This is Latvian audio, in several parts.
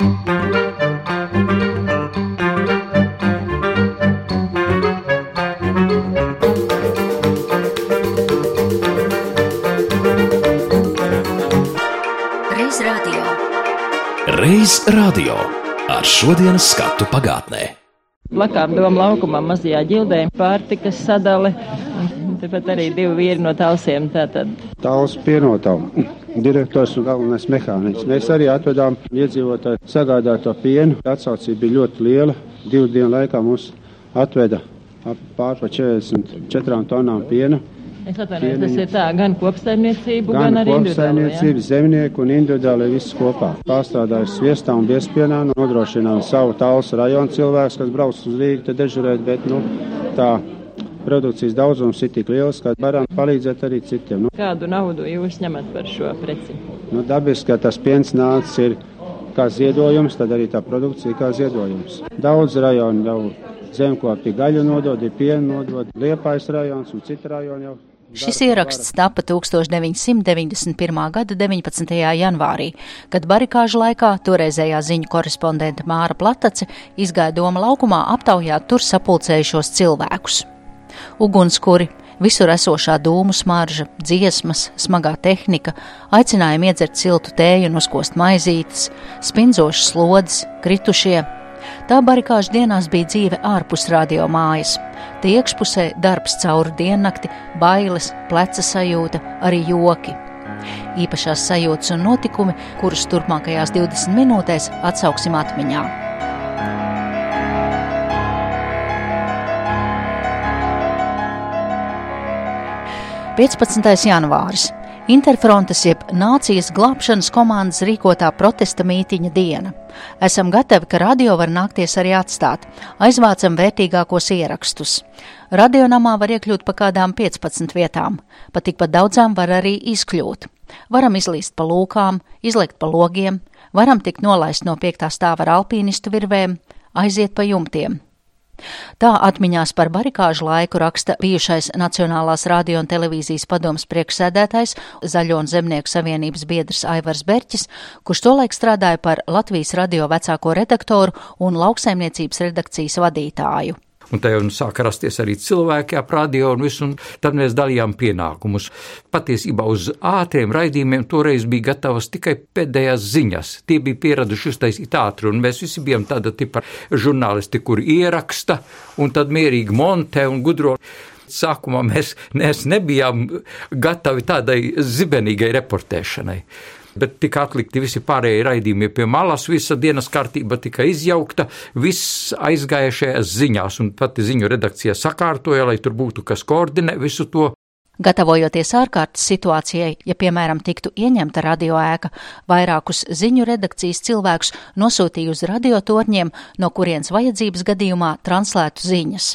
Reiz radio ar šodienas skatu pagātnē. Plakām doma laukumā mazajā ģildē pārtikas sadale. Tāpat arī divi vīri no talsiem. Tātad Tāls pienotavu. Direktors un galvenais mehānisms. Mēs arī atvedām iedzīvotāju sagādāto pienu. Atsaucība bija ļoti liela. Divu dienu laikā mums atveda ap pār pa 44 tonām piena. es atvainojos, tas ir tā gan kopsaimniecību, gan, Gan arī individuāli. kopsaimniecība, zemnieku un individuāli viss kopā. Pārstrādājuši sviestā un biespienā, nu, nodrošinām savu tāls rajonu cilvēks, kas brauc uz Rīgu, te dežurēt, bet, nu, tā produkcijas daudzums ir tik liels, ka varam palīdzēt arī citiem. Nu, Kādu naudu jūs ņemat par šo preci? Nu, dabiski, ka tas piens nācis ir kā ziedojums, tad arī tā produkcija kā ziedojums. Daudz rajonu jau zemkopīgi gaļu nodod, ir pienu nodod, Liepājas rajons un citi rajoni jau. Šis ieraksts tapa 1991. gada 19. janvārī, kad barikāžu laikā toreizējā ziņu korespondente Māra Platace izgāja doma laukumā aptaujāt tur sapulcējušos cilvēkus. Ugunskuri, visur esošā dūmu smarža, dziesmas, smagā tehnika, aicinājumi iedzert siltu tēju un uzkost maizītes, spindzošas slodzes, kritušie. Tā barikāžu dienās bija dzīve ārpus radio mājas. Tie iekšpusē darbs cauri diennakti, bailes, pleca sajūta, arī joki. Īpašās sajūtas un notikumi, kurus turpmākajās 20 minūtēs atsauksim atmiņā. - 15. janvāris. Interfrontes jeb Nācijas glābšanas komandas rīkotā protesta mītiņa diena. Esam gatavi, ka radio var nākties arī atstāt. Aizvācam vērtīgākos ierakstus. Radionamā var iekļūt pa kādām 15 vietām, pa tikpat daudzām var arī izkļūt. Varam izlīst pa lūkām, izlikt pa logiem, varam tikt nolaist no piektā stāva ar alpīnistu virvēm, aiziet pa jumtiem. Tā atmiņās par barikāžu laiku raksta bijušais Nacionālās radio un televīzijas padomas priekšsēdētājs Zaļo un Zemnieku savienības biedrs Aivars Berķis, kurš tolaik strādāja par Latvijas radio vecāko redaktoru un lauksaimniecības redakcijas vadītāju. Un nu sāka rasties arī cilvēki ap radio un visu, un tad mēs dalījām pienākumus. Patiesībā uz ātriem raidījumiem toreiz bija gatavas tikai pēdējās ziņas. Tie bija pieraduši uztaisīt ātri, un mēs visi bijām tāda tipa žurnālisti, kur ieraksta un tad mierīgi montē un gudro. Sākumā mēs, mēs nebijām gatavi tādai zibenīgai reportēšanai bet tika atlikti visi pārējie raidījumi pie malas, visa dienas kārtība tika izjaukta, viss aizgāja šajās ziņās, un pati ziņu redakcija sakārtoja, lai tur būtu kas koordinē visu to. Gatavojoties ārkārtas situācijai, ja, piemēram, tiktu ieņemta radioēka, vairākus ziņu redakcijas cilvēkus nosūtīja uz radiotorņiem, no kurienes vajadzības gadījumā translētu ziņas.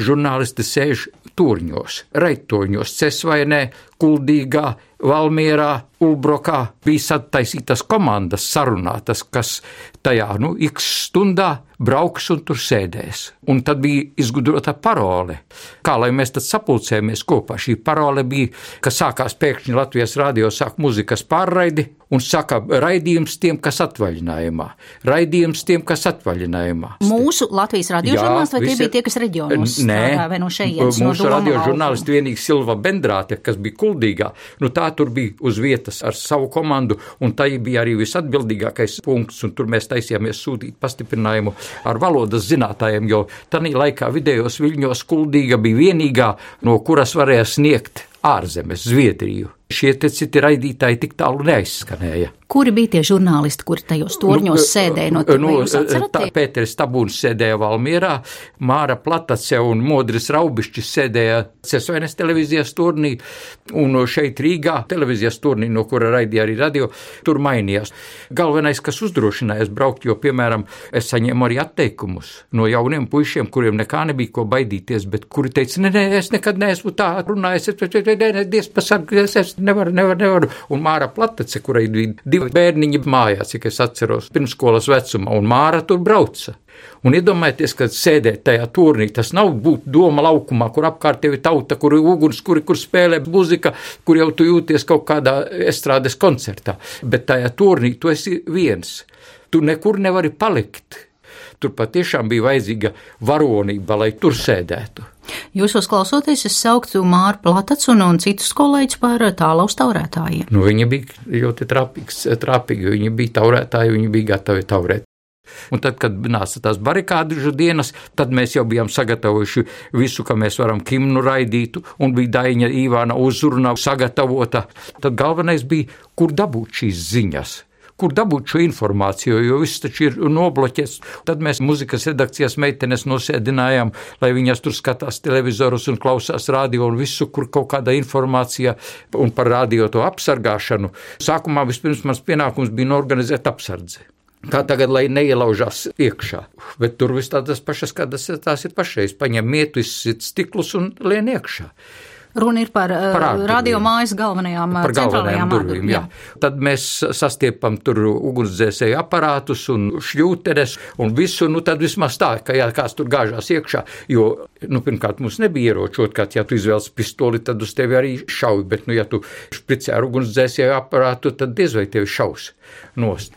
Žurnālisti sēž turņos, raitoņos, cesvainē, kuldīgā, Valmierā, Ulbrokā bija sataisītas komandas sarunātas, kas tajā, nu, x stundā brauks un tur sēdēs. Un tad bija izgudrota parole. Kā lai mēs tad sapulcējamies kopā? Šī parole bija, ka sākās pēkšņi Latvijas rādio sāk muzikas pārraidi un saka raidījums tiem, kas atvaļinājumā. Raidījums tiem, kas atvaļinājumā. Mūsu Latvijas radio žurnālisti vai tie visi- bija tie, kas reģionos Nē, strādā vai no šejienes? no mūsu Doma radio žurnālisti vienīgi Silva Bendrāte, kas bija kuldīgā, nu tā tur bija uz vietas ar savu komandu, un tā bija arī visatbildīgākais punkts, un tur mēs taisījāmies sūtīt pastiprinājumu ar valodas zinātājiem, jo tanī laikā vidējos viļņos kuldīga bija vienīgā, no kuras varēja sniegt ārzemes, Zviedriju. Šie citi raidītāji tik tālu neaizskanēja. Kuri bija tie žurnālisti, kuri tajos torņos sēdēja no tiem? nu, jūs tā? Pēteris Tabūns sēdēja Valmierā, Māra Platace un Modris Raubišķis sēdēja Cesvaines televīzijas turnī, un šeit Rīgā televīzijas turnī, no kura raidīja arī radio, tur mainījās. Galvenais, kas uzdrošinājās braukt, jo, piemēram, es saņēmu arī atteikumus no jauniem puišiem, kuriem nekā nebija ko baidīties, bet kuri teica, nē, nē, es nekad neesmu tā runājis, es, nē, nē, Dievs pasargās, es nevaru, nevaru, nevaru. Un Māra Platace, kurai bija divi bērniņi mājās, cik es atceros, pirmskolas vecumā, un Māra tur brauca. Un iedomājieties, ka sēdēt tajā turnī, tas nav būt doma laukumā, kur apkārt tev ir tauta, kur ir uguns, kur, kur spēlē muzika, kur jau tu jūties kaut kādā estrādes koncertā. Bet tajā turnī tu esi viens. tu nekur nevari palikt. Tur patiešām bija vajadzīga varonība, lai tur sēdētu. Jūsos klausoties, es sauktu Māru Platacu un, citus kolēģus par tālaus taurētājiem. Nu, viņi bija ļoti trapīgs, trapīgi, viņi bija taurētāji, viņi bija gatavi taurēt. Un tad, kad nāca tās barikādu dienas, tad mēs jau bijām sagatavojuši visu, ka mēs varam kimnu raidītu, un bija Daņa Ivāna uzruna sagatavota. Tad galvenais bija, kur dabūt šīs ziņas kur dabūt šo informāciju, jo viss taču ir nobloķēts. Tad mēs muzikas redakcijas meitenes nosēdinājām, lai viņas tur skatās televizorus un klausās radio un visu, kur kaut kāda informācija un par radio to apsargāšanu. Sākumā vispirms mans pienākums bija norganizēt apsardzi. Kā tagad, lai neielaužās iekšā. Bet tur viss tādas pašas, kādas tās ir pašreiz. Paņem mietu, izsit stiklus un lien iekšā. Runa ir par, par uh, radio mājas galvenajām par galvenajām durvīm. Jā. Jā. Tad mēs sastiepam tur ugunsdzēsēju aparātus un šļūtenes un visu, nu tad vismaz tā, ka jā, kāds tur gāžās iekšā, jo, nu, pirmkārt, mums nebija ieročot, kā, ja tu izvēlas pistoli, tad uz tevi arī šauj, bet, nu, ja tu špricē ar ugunsdzēsēju aparātu, tad diez vai tevi šaus nost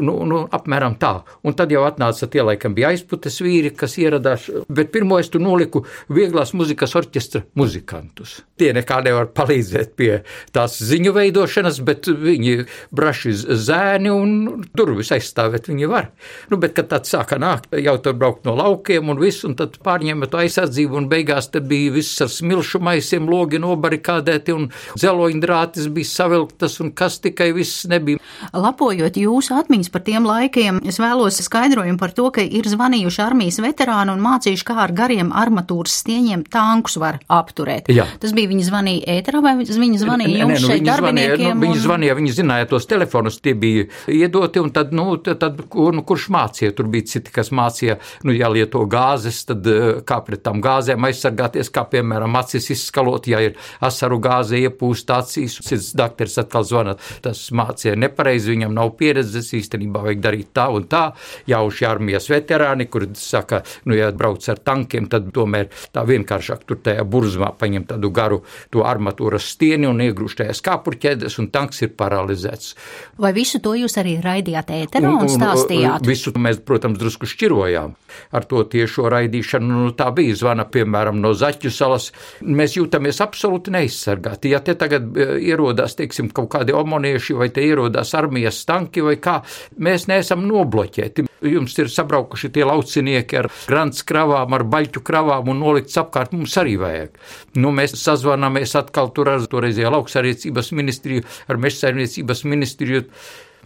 nu, nu, apmēram tā. Un tad jau atnāca tie, laikam, bija aizputes vīri, kas ieradās. Bet pirmo es tur noliku vieglās muzikas orķestra muzikantus. Tie nekā nevar palīdzēt pie tās ziņu veidošanas, bet viņi braši zēni un durvis aizstāvēt viņi var. Nu, bet, kad tad sāka nākt, jau tur braukt no laukiem un viss, un tad pārņēma to aizsardzību, un beigās tad bija viss ar smilšu maisiem, logi nobarikādēti, un dzeloņdrātis bija savilktas, un kas tikai viss nebija. Lapojot jūsu atmiņas par tiem laikiem. Es vēlos skaidrojumu par to, ka ir zvanījuši armijas veterāni un mācījuši, kā ar gariem armatūras stieņiem tankus var apturēt. Jā. Tas bija viņi zvanīja ēterā vai viņi zvanīja jums nu, šeit viņi darbiniekiem? Zvanīja, nu, viņi zvanīja, viņi zināja tos telefonus, tie bija iedoti, un tad, nu, tad kur, nu, kurš mācīja? Tur bija citi, kas mācīja, nu, jālieto gāzes, tad eh, kā pret tām gāzēm aizsargāties, kā piemēram acis izskalot, ja ir asaru gāze iepūst acīs. Cits dakteris atkal zvana, tas mācīja nepareizi, viņam nav pieredzes īstenībā vajag darīt tā un tā. Jauši armijas veterāni, kur saka, nu, ja brauc ar tankiem, tad tomēr tā vienkāršāk tur tajā burzmā paņem tādu garu to armatūras stieni un iegrūž tajā skāpurķēdes, un tanks ir paralizēts. Vai visu to jūs arī raidījāt ēterā un, un stāstījāt? Visu mēs, protams, drusku šķirojām ar to tiešo raidīšanu. Nu, tā bija zvana, piemēram, no Zaķu salas. Mēs jūtamies absolūti neizsargāti. Ja te tagad e, ierodās, teiksim, kaut kādi omonieši vai te ierodās armijas tanki vai kā, mēs neesam nobloķēti. Jums ir sabraukuši tie laucinieki ar grants kravām, ar baļķu kravām un nolikts apkārt. Mums arī vajag. Nu, mēs sazvanāmies atkal tur ar toreizējā lauksarniecības ministriju, ar mežsaimniecības ministriju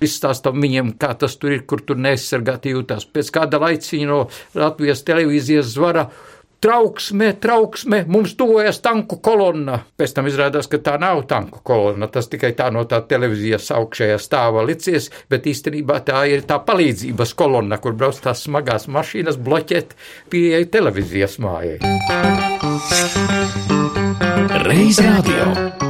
izstāstam viņiem, kā tas tur ir, kur tur neaizsargāti jūtās. Pēc kāda laiciņa no Latvijas televīzijas zvara trauksme, trauksme, mums tuvojas tanku kolonna. Pēc tam izrādās, ka tā nav tanku kolonna, tas tikai tā no tā televīzijas augšējā stāva licies, bet īstenībā tā ir tā palīdzības kolonna, kur brauc tās smagās mašīnas bloķēt pieeja televīzijas mājai. Reiz radio.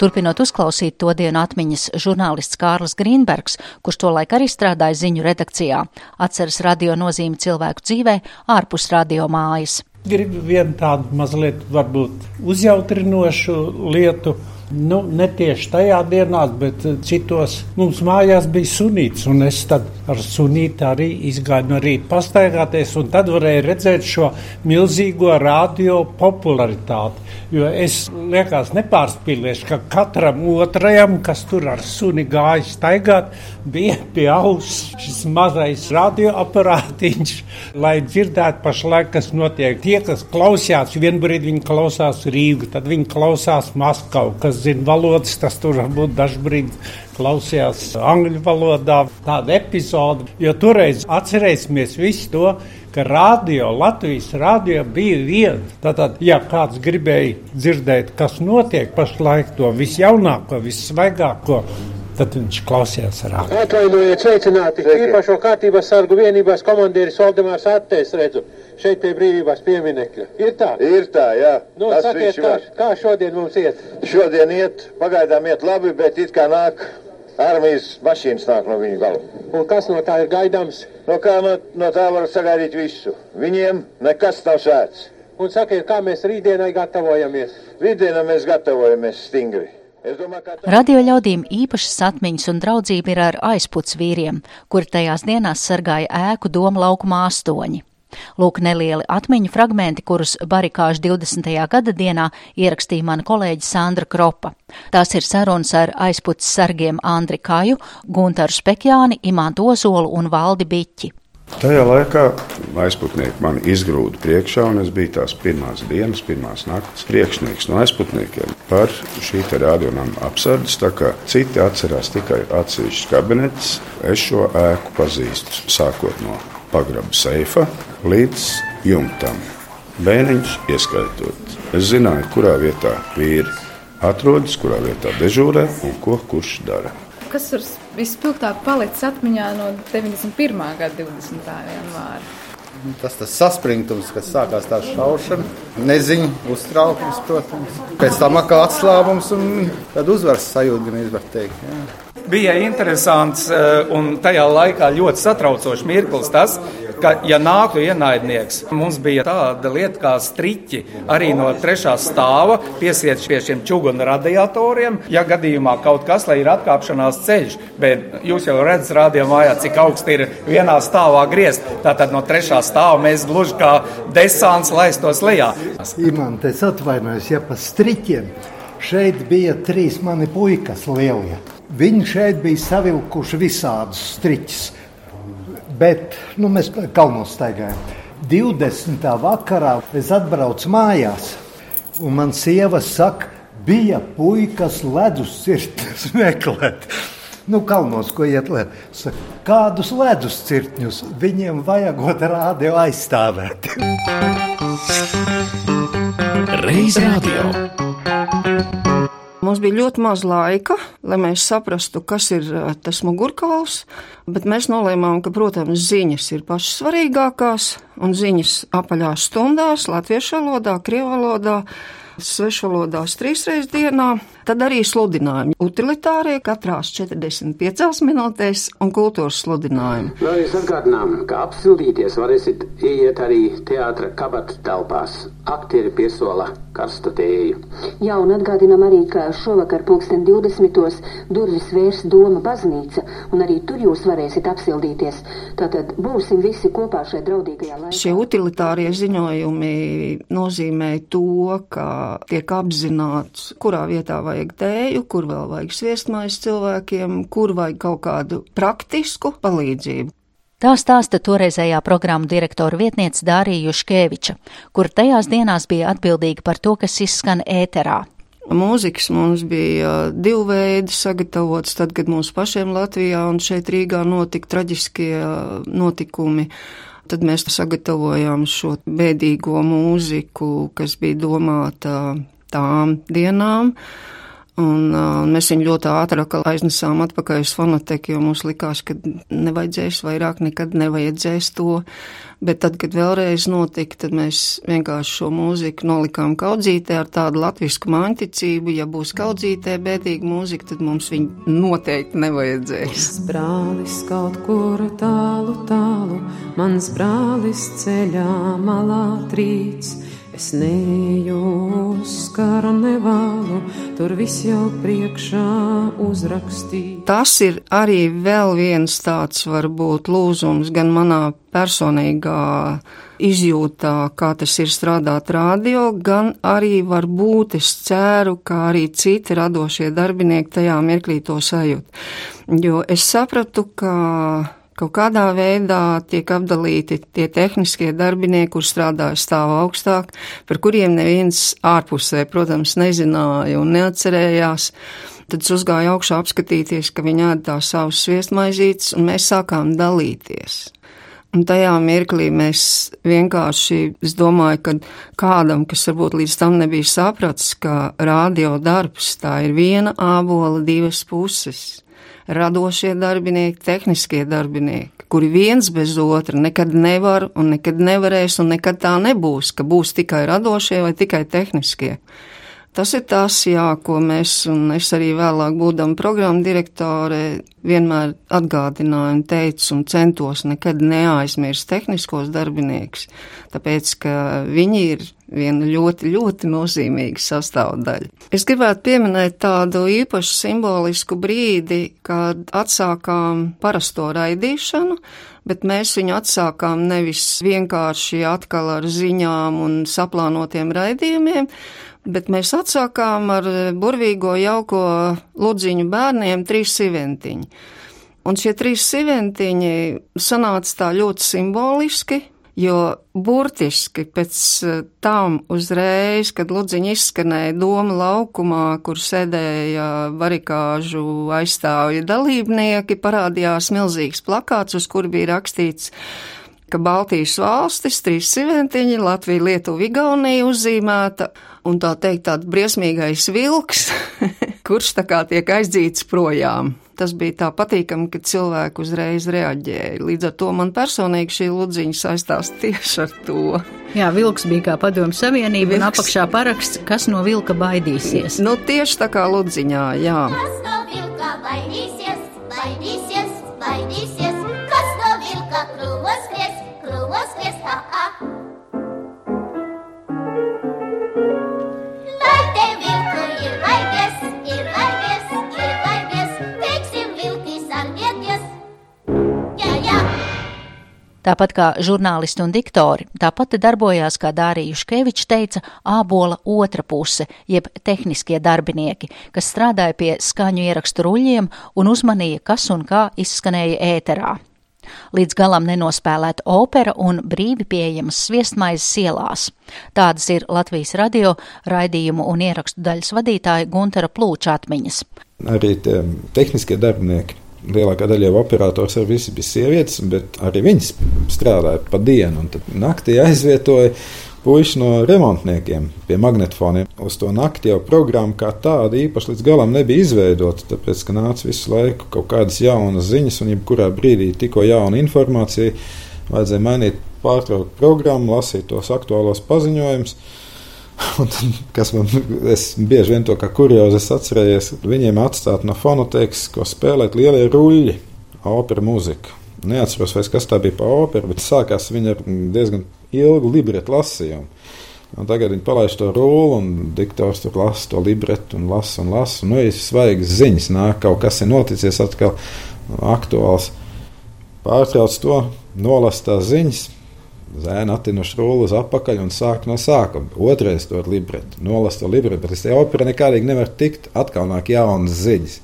Turpinot uzklausīt to dienu atmiņas, žurnālists Kārlis Grīnbergs, kurš tolaik arī strādāja ziņu redakcijā, atceras radio nozīmi cilvēku dzīvē ārpus radio mājas. Gribu vienu tādu mazliet varbūt uzjautrinošu lietu Nu, ne tieši tajā dienā, bet citos mums mājās bija sunīts. Es ar sunīti arī izgāju no rīta pastaigāties, un tad varēju redzēt šo milzīgo radio popularitāti. Jo es liekas, nepārspīlēšu, ka katram otrajam, kas tur ar suni gāja staigāt, bija pie auss šis mazais radioaparātiņš, lai dzirdētu pašlaik, kas notiek. Tie, kas klausījās, vienbrīd viņi klausās Rīgu, tad viņi klausās Maskavu, kas zina valodas, tas tur varbūt dažbrīd klausījās angļu valodā. Tāda epizode, jo toreiz atcerēsimies visu to, ka radio, Latvijas radio bija viena. Tātad, ja kāds gribēja dzirdēt, kas notiek pašlaik, to visjaunāko, vissvaigāko, tad viņš klausījās rādio. Atvainojiet, sveicināti! Īpašo kārtības sargu vienībās komandieris Valdemārs Attēs redzu šeit pie brīvības pieminekļa. Ir tā? Ir tā, jā. Nu, Tas sakiet, kā, kā šodien mums iet? Šodien iet, pagaidām iet labi, bet it kā nāk armijas mašīnas nāk no viņu galu. Un kas no tā ir gaidāms? No kā no, no tā var sagaidīt visu. Viņiem nekas nav svēts. Un sakiet, kā mēs rītdienai gatavojamies? Rītdienai mēs gatavojamies stingri. Radio ļaudīm īpašas atmiņas un draudzība ir ar aizputs vīriem, kuri tajās dienās sargāja ēku doma laukumā astoņi. Lūk, nelieli atmiņu fragmenti, kurus barikāžu 20. gada dienā ierakstīja mana kolēģe Sandra Kropa. Tās ir sarunas ar aizputs sargiem Andri Kaju, Guntaru Spekjāni, Imantu Ozolu un Valdi Biķi. Tajā laikā aizputnieki man izgrūda priekšā, un es biju tās pirmās dienas, pirmās naktas priekšnieks no aizputniekiem par šī radionāma apsardzes. Tā kā citi atcerās tikai atsevišķus kabinetus, es šo ēku pazīstu sākot no pagraba seifa līdz jumtam. Bēniņš ieskaitot. Es zināju, kurā vietā vīri atrodas, kurā vietā dežūrē un ko kurš dara. Kas ir vispilgtāk palicis atmiņā no 91. gada 20. janvāra? Tas tas saspringtums, kas sākās tā šaušana, neziņa, uztraukums, protams. Pēc tam atkal atslābums un tad uzvaras sajūta, gan izvar teikt. Jā bija interesants eh, un tajā laikā ļoti satraucošs mirklis tas, ka, ja nāktu ienaidnieks, mums bija tāda lieta kā striķi arī no trešā stāva piesiet pie šiem čuguna radiatoriem, ja gadījumā kaut kas, lai ir atkāpšanās ceļš, bet jūs jau redzat rādījā mājā, cik augsti ir vienā stāvā griezt, tātad no trešā stāva mēs gluži kā desants laistos lejā. Imants, es atvainojos, ja pa striķiem šeit bija trīs mani puikas lielie. Viņi šeit bija savilkuši visādus striķus, bet nu, mēs kalnos staigājām. 20. vakarā es atbraucu mājās, un man sieva saka, bija puikas ledus cirtnes meklēt. Nu, kalnos, ko iet lēt. Kādus ledus cirtņus viņiem vajagot rādio aizstāvēt? Reiz radio. Mums bija ļoti maz laika, lai mēs saprastu, kas ir tas mugurkauls, bet mēs nolēmām, ka, protams, ziņas ir pašas svarīgākās, un ziņas apaļās stundās, latviešu valodā, krievu valodā, svešvalodās trīsreiz dienā, tad arī sludinājumi. Utilitārie katrās 45 minūtēs un kultūras sludinājumi. Vēlreiz atgādinām, ka apsildīties varēsiet ieiet arī teātra kabatu telpās. Aktieri piesola karstu tēju. Jā, un atgādinām arī, ka šovakar pulksten 20. durvis vērs Doma baznīca, un arī tur jūs varēsiet apsildīties. Tātad būsim visi kopā šajā draudīgajā laikā. Šie utilitārie ziņojumi nozīmē to, ka tiek apzināts, kurā vietā vajag tēju, kur vēl vajag sviestmais cilvēkiem, kur vajag kaut kādu praktisku palīdzību. Tā stāsta toreizējā programmu direktora vietniece Dārija Juškeviča, kur tajās dienās bija atbildīga par to, kas izskan ēterā. Mūzikas mums bija divi veidi sagatavots, tad, kad mums pašiem Latvijā un šeit Rīgā notika traģiskie notikumi. Tad mēs sagatavojām šo bēdīgo mūziku, kas bija domāta tām dienām. Un, uh, mēs viņu ļoti ātri aiznesām atpakaļ uz fonoteku, jo mums likās, ka nevajadzēs vairāk, nekad nevajadzēs to. Bet tad, kad vēlreiz notika, tad mēs vienkārši šo mūziku nolikām kaudzītē ar tādu latvisku māņticību. Ja būs kaudzītē bēdīga mūzika, tad mums viņu noteikti nevajadzēs. Brālis kaut kur tālu, tālu, mans brālis ceļā malā trīc Es neju uz kara tur viss jau priekšā uzrakstīts. Tas ir arī vēl viens tāds varbūt lūzums gan manā personīgā izjūtā, kā tas ir strādāt radio, gan arī varbūt es ceru, ka arī citi radošie darbinieki tajā mirklī to sajūt. Jo es sapratu, ka Kaut kādā veidā tiek apdalīti tie tehniskie darbinieki, kur strādāja stāv augstāk, par kuriem neviens ārpusē, protams, nezināja un neatcerējās. Tad es uzgāju augšā apskatīties, ka viņi ēd tās savus sviestmaizītes, un mēs sākām dalīties. Un tajā mirklī mēs vienkārši, es domāju, ka kādam, kas varbūt līdz tam nebija sapratis, ka radio darbs tā ir viena ābola divas puses radošie darbinieki, tehniskie darbinieki, kuri viens bez otra nekad nevar un nekad nevarēs un nekad tā nebūs, ka būs tikai radošie vai tikai tehniskie. Tas ir tas, jā, ko mēs, un es arī vēlāk būdam programmu direktore, vienmēr atgādināju un teicu un centos nekad neaizmirst tehniskos darbiniekus, tāpēc, ka viņi ir viena ļoti, ļoti nozīmīga sastāvdaļa. Es gribētu pieminēt tādu īpašu simbolisku brīdi, kad atsākām parasto raidīšanu, bet mēs viņu atsākām nevis vienkārši atkal ar ziņām un saplānotiem raidījumiem, bet mēs atsākām ar burvīgo jauko ludziņu bērniem trīs siventiņi. Un šie trīs siventiņi sanāca tā ļoti simboliski, jo burtiski pēc tam uzreiz, kad ludziņi izskanēja doma laukumā, kur sēdēja barikāžu aizstāvju dalībnieki, parādījās milzīgs plakāts, uz kur bija rakstīts ka Baltijas valstis, trīs siventiņi, Latvija, Lietuva, Igaunija uzzīmēta, un tā teikt tāds briesmīgais vilks, kurš tā kā tiek aizdzīts projām. Tas bija tā patīkami, ka cilvēki uzreiz reaģēja. Līdz ar to man personīgi šī ludziņa saistās tieši ar to. Jā, vilks bija kā padomu savienība, vilks. un apakšā paraksts, kas no vilka baidīsies. Nu, tieši tā kā ludziņā, jā. Kas no vilka baidīsies, baidīsies, Tāpat kā žurnālisti un diktori, tāpat darbojās, kā Dārija Juškevičs teica, ābola otra puse, jeb tehniskie darbinieki, kas strādāja pie skaņu ierakstu ruļļiem un uzmanīja, kas un kā izskanēja ēterā. Līdz galam nenospēlēta opera un brīvi pieejamas sviestmaizes ielās. Tādas ir Latvijas radio raidījumu un ierakstu daļas vadītāja Guntera Plūča atmiņas. Arī tie tehniskie darbinieki lielākā daļa jau operators ar visi bija sievietes, bet arī viņas strādāja pa dienu. Un tad naktī aizvietoja puiši no remontniekiem pie magnetofoniem. Uz to nakti jau programma kā tāda īpaši līdz galam nebija izveidota, tāpēc, ka nāca visu laiku kaut kādas jaunas ziņas, un jebkurā brīdī tikko jauna informācija, vajadzēja mainīt, pārtraukt programmu, lasīt tos aktuālos paziņojumus. Un tad, kas man es bieži vien to kā kuriozi atcerējies, viņiem atstāt no fonoteikas, ko spēlēt lielie ruļļi, opera mūzika. Neatceros, vairs, kas tā bija pa operu, bet sākās viņa ar diezgan ilgu libretu lasījumu. Un tagad viņi palaiž to rūlu, un diktors tur lasa to libretu, un lasa, un lasa. Nu, ir svaigas ziņas, nāk kaut kas ir noticis, atkal aktuāls. Pārtrauc to, nolasa tās ziņas, zēna attinuši rūlu uz apakaļ un sāk no sākuma. Otrais to libretu, nolasa to libretu, bet es te opera nekādīgi nevaru tikt, atkal nāk jaunas ziņas.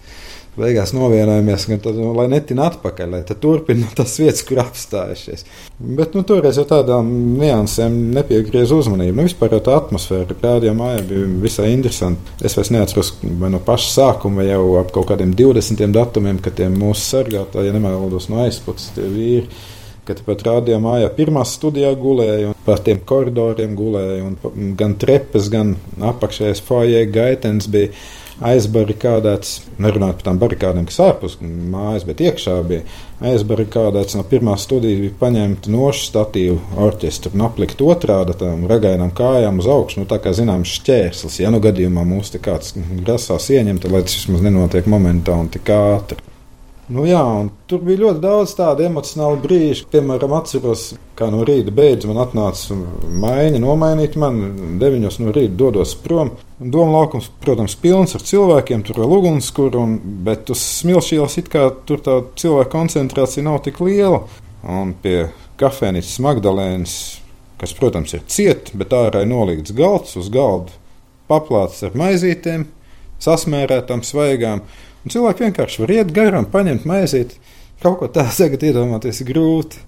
Beigās novienojamies, ka tad, nu, lai netina atpakaļ, lai turpina tas vietas, kur apstājušies. Bet nu, toreiz jau tādām niansēm nepiegriez uzmanību. Nu, vispār tā atmosfēra rādījā mājā bija visai interesanta. Es vairs neatceros, vai no paša sākuma, jau ap kaut kādiem 20 datumiem, kad tie mūsu sargātāji, ja nemaldos no aizpuses, tie vīri kad pat rādījā mājā pirmā studijā gulēja, un pa tiem koridoriem gulēja, un gan trepes, gan apakšējais foijē gaitens bija aizbarikādēts, nerunājot par tām barikādēm, kas ārpus mājas, bet iekšā bija aizbarikādēts. No pirmā studijas bija paņemta nošu statīvu orķestra un aplikt otrādi tam ragainām kājām uz augšu. Nu, tā kā zināms, šķērslis, ja nu gadījumā mūs te kāds grasās ieņemt, lai tas vismaz nenotiek momentā un tik ātri. Nu, jā, tur bija ļoti daudz tādu emocionālu brīžu. Piemēram, atceros, kā no rīta beidz man atnāca maiņa, nomainīt mani. Deviņos no rīta dodos prom. Doma laukums, protams, pilns ar cilvēkiem, tur vēl ugunskura, un, bet uz smilšīlas it kā tur tā cilvēku koncentrācija nav tik liela. Un pie kafejnīcas Magdalēnas, kas, protams, ir cieta, bet ārā ir nolikts galds uz galda, paplāts ar maizītēm, sasmērētām svaigām. Un cilvēki vienkārši var iet garām, paņemt maizīt. Kaut ko tādu tagad iedomāties grūti.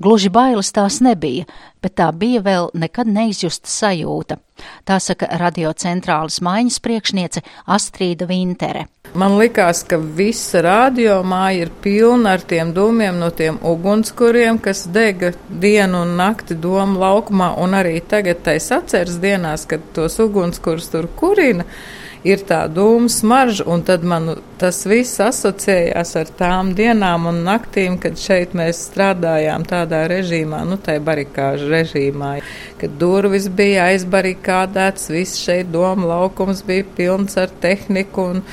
Gluži bailes tās nebija, bet tā bija vēl nekad neizjusta sajūta. Tā saka radiocentrālas maiņas priekšniece Astrīda Vintere. Man likās, ka visa radiomāja ir pilna ar tiem dūmiem no tiem ugunskuriem, kas dega dienu un nakti domu laukumā, un arī tagad tais atceras dienās, kad tos ugunskurus tur kurina ir tā dūmu smarža, un tad man tas viss asociējās ar tām dienām un naktīm, kad šeit mēs strādājām tādā režīmā, nu, tai barikāžu režīmā, kad durvis bija aizbarikādēts, viss šeit doma laukums bija pilns ar tehniku un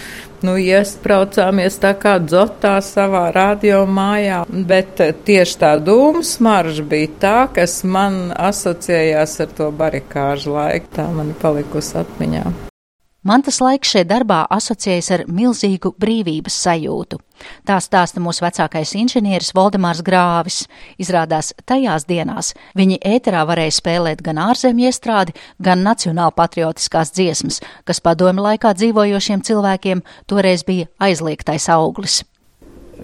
nu, iespraucāmies tā kā dzotā savā radio mājā, bet eh, tieši tā dūmu smarža bija tā, kas man asociējās ar to barikāžu laiku. Tā man ir palikusi atmiņā. Man tas laiks šeit darbā asociējas ar milzīgu brīvības sajūtu. Tā stāsta mūsu vecākais inženieris Voldemārs Grāvis. Izrādās, tajās dienās viņi ēterā varēja spēlēt gan ārzemju iestrādi, gan nacionāla patriotiskās dziesmas, kas padomi laikā dzīvojošiem cilvēkiem toreiz bija aizliegtais auglis.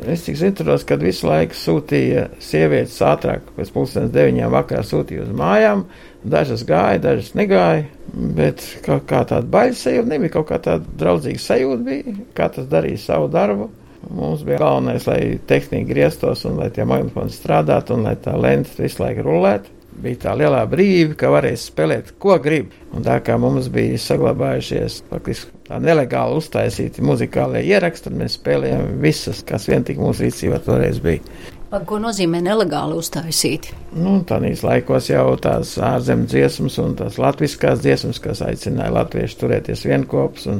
Es cik atceros, kad visu laiku sūtīja sievietes ātrāk, pēc pusdienas deviņām vakarā sūtīja uz mājām. Dažas gāja, dažas negāja, bet kaut kā tāda baļķa sajūta nebija, kaut kā tāda draudzīga sajūta bija, kā tas darīja savu darbu. Mums bija galvenais, lai tehnika grieztos un lai tie magnetofoni strādātu un lai tā lente visu laiku rulētu. Bija tā lielā brīvība, ka varēja spēlēt, ko grib. Un tā kā mums bija saglabājušies faktiski tā nelegāli uztaisīti muzikālie ieraksti, tad mēs spēlējām visas, kas vien tik mūsu rīcībā toreiz bija. Par ko nozīmē nelegāli uztaisīti? Nu, Tādīs laikos jau tās ārzemju dziesmas un tās latviskās dziesmas, kas aicināja latviešu turēties vienopus un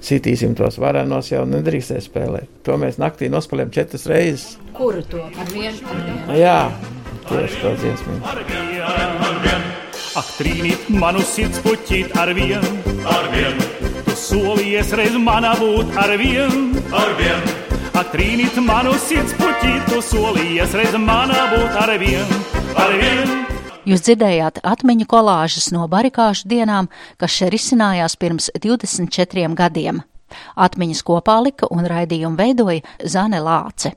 sitīsim tos varenos, jau nedrīkstēja spēlēt. To mēs naktī nospēlējām četras reizes. Kuru to ar vienu? Jā, tieši to dziesmu. Ak, trīnīt manu sirds puķīt ar vienu, ar vienu. Tu solies reiz manā būt ar vienu, ar vienu. Ak, trīnīt manu sirds puķīt, tu solījies reiz manā būt ar vienu, ar vienu. Jūs dzirdējāt atmiņu kolāžas no barikāžu dienām, kas šeit risinājās pirms 24 gadiem. Atmiņas kopā lika un raidījumu veidoja Zane Lāce.